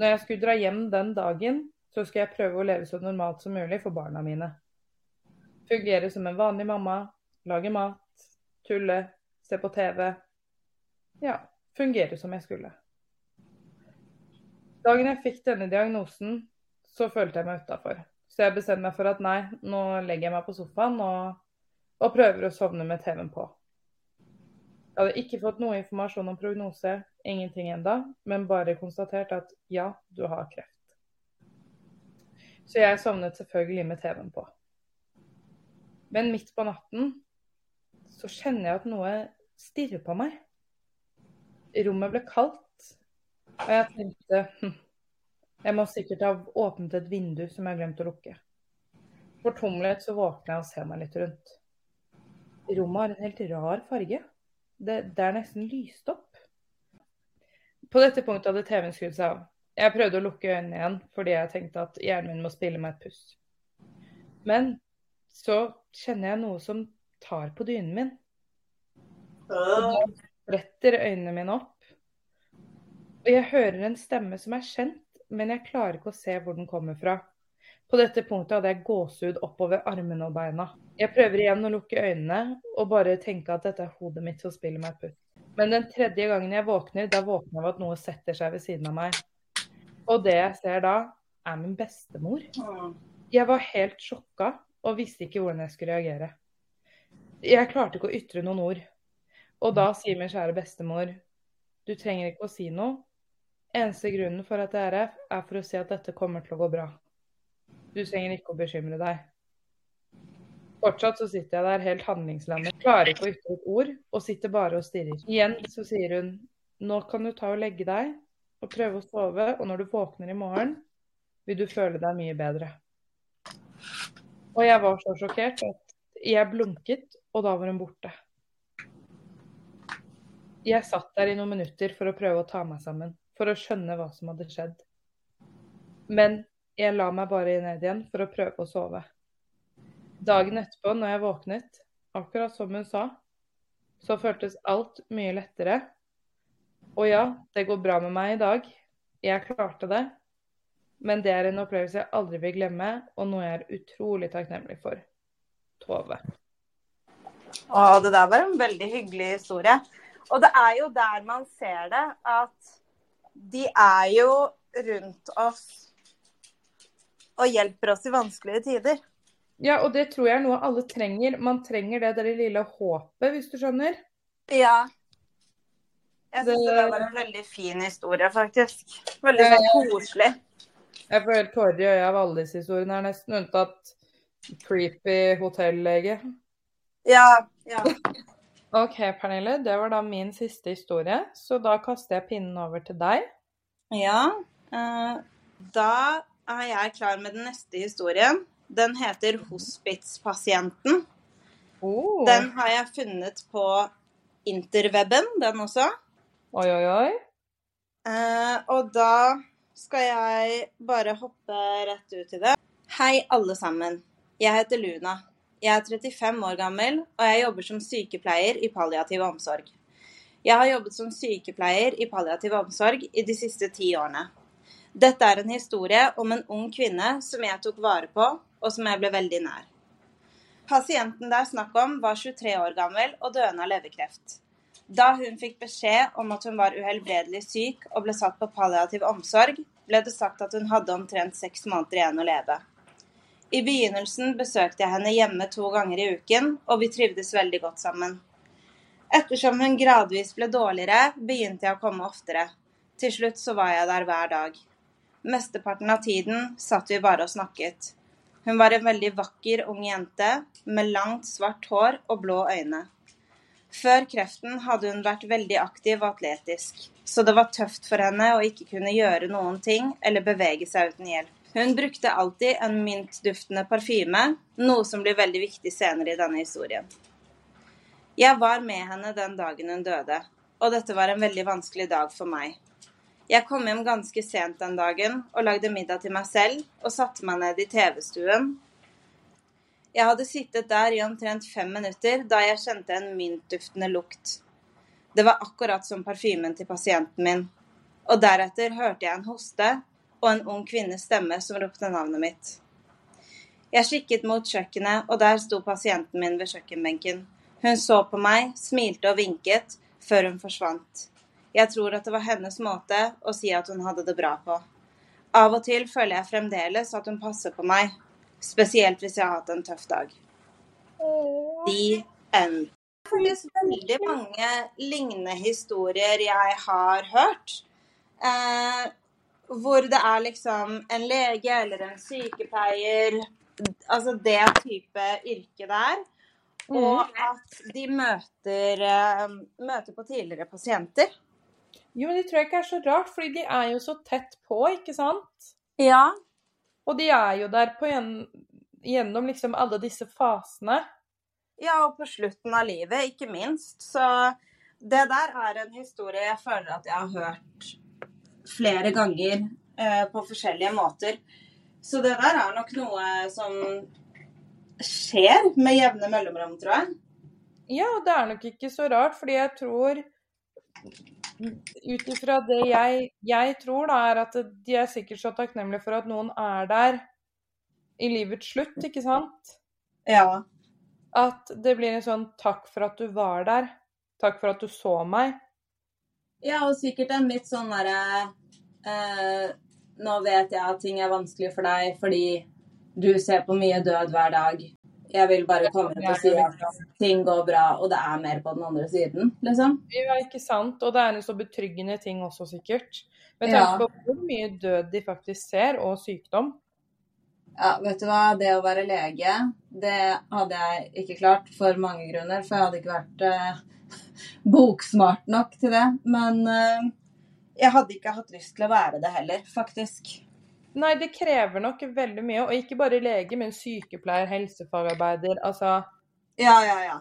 Når jeg skulle dra hjem den dagen, så skulle jeg prøve å leve så normalt som mulig for barna mine. Fungere som en vanlig mamma, lage mat, tulle, se på TV. Ja, fungere som jeg skulle. Dagen jeg fikk denne diagnosen, så følte jeg meg utafor. Så jeg bestemte meg for at nei, nå legger jeg meg på sofaen og, og prøver å sovne med TV-en på. Jeg hadde ikke fått noe informasjon om prognose, ingenting enda, men bare konstatert at ja, du har kreft. Så jeg sovnet selvfølgelig med TV-en på. Men midt på natten så kjenner jeg at noe stirrer på meg. Rommet ble kaldt, og jeg tenkte hm, jeg må sikkert ha åpnet et vindu som jeg har glemt å lukke. Fortumlet så våkner jeg og ser meg litt rundt. Rommet har en helt rar farge. Det, det er nesten lyst opp. På dette punktet hadde TV-en skrudd seg av. Jeg prøvde å lukke øynene igjen fordi jeg tenkte at hjernen min må spille meg et puss. Men så kjenner jeg noe som tar på dynen min. Bretter øynene mine opp. Og jeg hører en stemme som er kjent, men jeg klarer ikke å se hvor den kommer fra. På dette punktet hadde jeg gåsehud oppover armene og beina. Jeg prøver igjen å lukke øynene og bare tenke at dette er hodet mitt som spiller meg putt. Men den tredje gangen jeg våkner, da våkner jeg av at noe setter seg ved siden av meg. Og det jeg ser da, er min bestemor. Jeg var helt sjokka og visste ikke hvordan jeg skulle reagere. Jeg klarte ikke å ytre noen ord. Og da sier min kjære bestemor du trenger ikke å si noe. Eneste grunnen for at jeg er her, er for å si at dette kommer til å gå bra. Du trenger ikke å bekymre deg. Fortsatt så sitter jeg der helt handlingslammet, klarer ikke å ytre et ord og sitter bare og stirrer. Igjen så sier hun nå kan du ta og legge deg og prøve å sove, og når du våkner i morgen, vil du føle deg mye bedre. Og jeg var så sjokkert at jeg blunket, og da var hun borte. Jeg satt der i noen minutter for å prøve å ta meg sammen, for å skjønne hva som hadde skjedd. Men jeg la meg bare ned igjen for å prøve å sove. Dagen etterpå, når jeg våknet, akkurat som hun sa, så føltes alt mye lettere. Og ja, det går bra med meg i dag. Jeg klarte det. Men det er en opplevelse jeg aldri vil glemme, og noe jeg er utrolig takknemlig for. Tove. Å, det der var en veldig hyggelig historie. Og det er jo der man ser det, at de er jo rundt oss og hjelper oss i vanskelige tider. Ja, og det tror jeg er noe alle trenger. Man trenger det der lille håpet, hvis du skjønner. Ja. Jeg syns det... Det- var en veldig fin historie, faktisk. Veldig sånn koselig. Jeg får helt tårer i øya av alle disse historiene her, nesten unntatt creepy hotellege. Ja, ja. OK, Pernille, det var da min siste historie, så da kaster jeg pinnen over til deg. Ja. Uh, da er jeg klar med den neste historien. Den heter 'Hospitspasienten'. Oh. Den har jeg funnet på interweben, den også. Oi, oi, oi. Eh, og da skal jeg bare hoppe rett ut i det. Hei, alle sammen. Jeg heter Luna. Jeg er 35 år gammel, og jeg jobber som sykepleier i palliativ omsorg. Jeg har jobbet som sykepleier i palliativ omsorg i de siste ti årene. Dette er en historie om en ung kvinne som jeg tok vare på, og som jeg ble veldig nær. Pasienten det er snakk om, var 23 år gammel og døende av leverkreft. Da hun fikk beskjed om at hun var uhelbredelig syk og ble satt på palliativ omsorg, ble det sagt at hun hadde omtrent seks måneder igjen å leve. I begynnelsen besøkte jeg henne hjemme to ganger i uken, og vi trivdes veldig godt sammen. Ettersom hun gradvis ble dårligere, begynte jeg å komme oftere. Til slutt så var jeg der hver dag. Mesteparten av tiden satt vi bare og snakket. Hun var en veldig vakker ung jente med langt, svart hår og blå øyne. Før kreften hadde hun vært veldig aktiv og atletisk, så det var tøft for henne å ikke kunne gjøre noen ting eller bevege seg uten hjelp. Hun brukte alltid en myntduftende parfyme, noe som blir veldig viktig senere i denne historien. Jeg var med henne den dagen hun døde, og dette var en veldig vanskelig dag for meg. Jeg kom hjem ganske sent den dagen og lagde middag til meg selv og satte meg ned i TV-stuen jeg hadde sittet der i omtrent fem minutter da jeg kjente en myntduftende lukt. Det var akkurat som parfymen til pasienten min. Og deretter hørte jeg en hoste og en ung kvinnes stemme som ropte navnet mitt. Jeg kikket mot kjøkkenet, og der sto pasienten min ved kjøkkenbenken. Hun så på meg, smilte og vinket, før hun forsvant. Jeg tror at det var hennes måte å si at hun hadde det bra på. Av og til føler jeg fremdeles at hun passer på meg, Spesielt hvis jeg har hatt en tøff dag. The end. Det finnes veldig mange lignende historier jeg har hørt. Eh, hvor det er liksom en lege eller en sykepleier, altså det type yrke der. Og at de møter, eh, møter på tidligere pasienter. Jo, men det tror jeg ikke er så rart, fordi de er jo så tett på, ikke sant? Ja. Og de er jo der på en, gjennom liksom alle disse fasene. Ja, og på slutten av livet, ikke minst. Så det der er en historie jeg føler at jeg har hørt flere ganger eh, på forskjellige måter. Så det der er nok noe som skjer med jevne mellomrom, tror jeg. Ja, og det er nok ikke så rart, fordi jeg tror ut ifra det jeg, jeg tror, da, er at de er sikkert så takknemlige for at noen er der i livets slutt, ikke sant? Ja. At det blir en sånn takk for at du var der. Takk for at du så meg. Ja, og sikkert en litt sånn derre eh, nå vet jeg at ting er vanskelig for deg fordi du ser på mye død hver dag. Jeg vil bare komme ut og si at ting går bra, og det er mer på den andre siden, liksom. Ja, ikke sant. Og det er en så betryggende ting også, sikkert. Med Ja. tanke på hvor mye død de faktisk ser, og sykdom. Ja, vet du hva. Det å være lege, det hadde jeg ikke klart for mange grunner. For jeg hadde ikke vært eh, boksmart nok til det. Men eh, jeg hadde ikke hatt lyst til å være det heller, faktisk. Nei, det krever nok veldig mye. Og ikke bare lege, men sykepleier, helsefagarbeider. Altså Ja, ja, ja.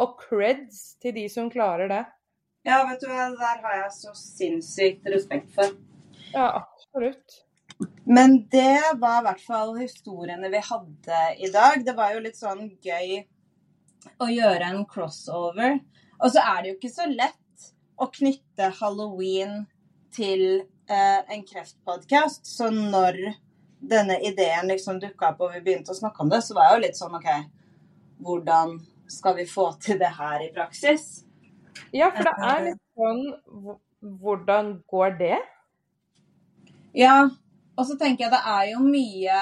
Og creds til de som klarer det. Ja, vet du hva. Der har jeg så sinnssykt respekt for. Ja, absolutt. Men det var i hvert fall historiene vi hadde i dag. Det var jo litt sånn gøy å gjøre en crossover. Og så er det jo ikke så lett å knytte halloween til en kreftpodkast. Så når denne ideen liksom dukka opp og vi begynte å snakke om det, så var jeg jo litt sånn OK, hvordan skal vi få til det her i praksis? Ja, for det er litt sånn Hvordan går det? Ja, og så tenker jeg det er jo mye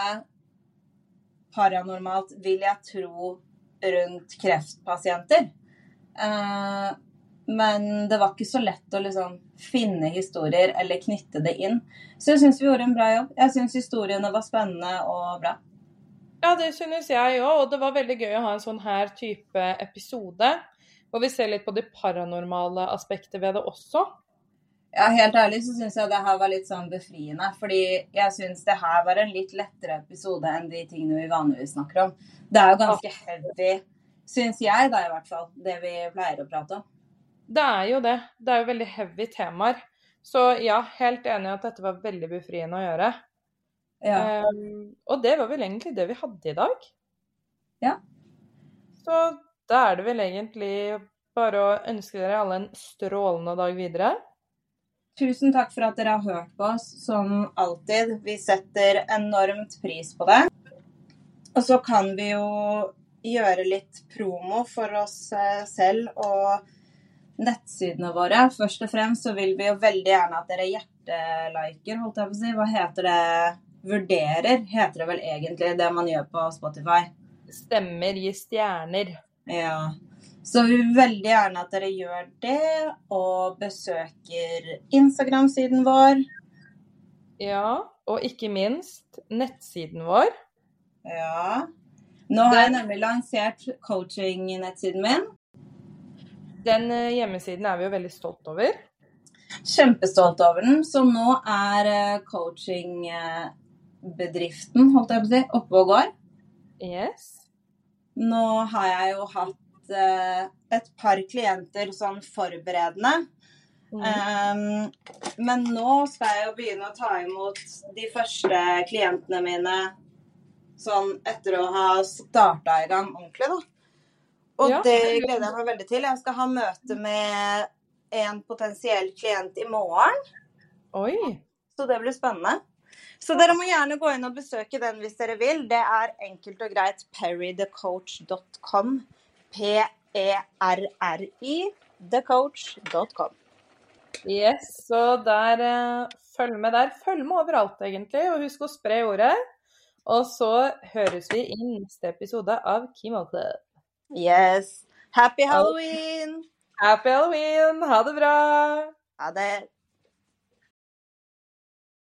paranormalt, vil jeg tro, rundt kreftpasienter. Eh, men det var ikke så lett å liksom finne historier eller knytte det inn. Så jeg syns vi gjorde en bra jobb. Jeg syns historiene var spennende og bra. Ja, det synes jeg òg. Og det var veldig gøy å ha en sånn her type episode. Hvor vi ser litt på det paranormale aspektet ved det også. Ja, helt ærlig så syns jeg det her var litt sånn befriende. Fordi jeg syns det her var en litt lettere episode enn de tingene vi vanligvis snakker om. Det er jo ganske heavy, syns jeg da i hvert fall, det vi pleier å prate om. Det er jo det. Det er jo veldig heavy temaer. Så ja, helt enig i at dette var veldig befriende å gjøre. Ja. Um, og det var vel egentlig det vi hadde i dag. Ja. Så da er det vel egentlig bare å ønske dere alle en strålende dag videre. Tusen takk for at dere har hørt på oss, som alltid. Vi setter enormt pris på det. Og så kan vi jo gjøre litt promo for oss eh, selv og nettsidene våre. Først og fremst så vil vi jo veldig gjerne at dere hjerteliker, holdt jeg på å si. Hva heter det? Vurderer, heter det vel egentlig, det man gjør på Spotify. Stemmer, gi stjerner. Ja. Så vi vil veldig gjerne at dere gjør det, og besøker Instagram-siden vår. Ja, og ikke minst nettsiden vår. Ja. Nå har jeg nemlig lansert coaching-nettsiden min. Den eh, hjemmesiden er vi jo veldig stolt over. Kjempestolt over den. Så nå er eh, coachingbedriften, holdt jeg på å si, oppe og går. Yes. Nå har jeg jo hatt eh, et par klienter sånn forberedende. Mm. Um, men nå skal jeg jo begynne å ta imot de første klientene mine sånn etter å ha starta i gang ordentlig, da. Og Ja. det gleder jeg meg veldig til. Jeg skal ha møte med en potensiell klient i morgen, Oi. så det blir spennende. Så dere må gjerne gå inn og besøke den hvis dere vil. Det er enkelt og greit perrythecoach.com. P-e-r-r-i thecoach.com. Yes, så der eh, følg med der. Følg med overalt, egentlig. Og husk å spre ordet. Og så høres vi i neste episode av Kimo Club. Yes. Happy Halloween! Happy halloween! Ha det bra! Ha det.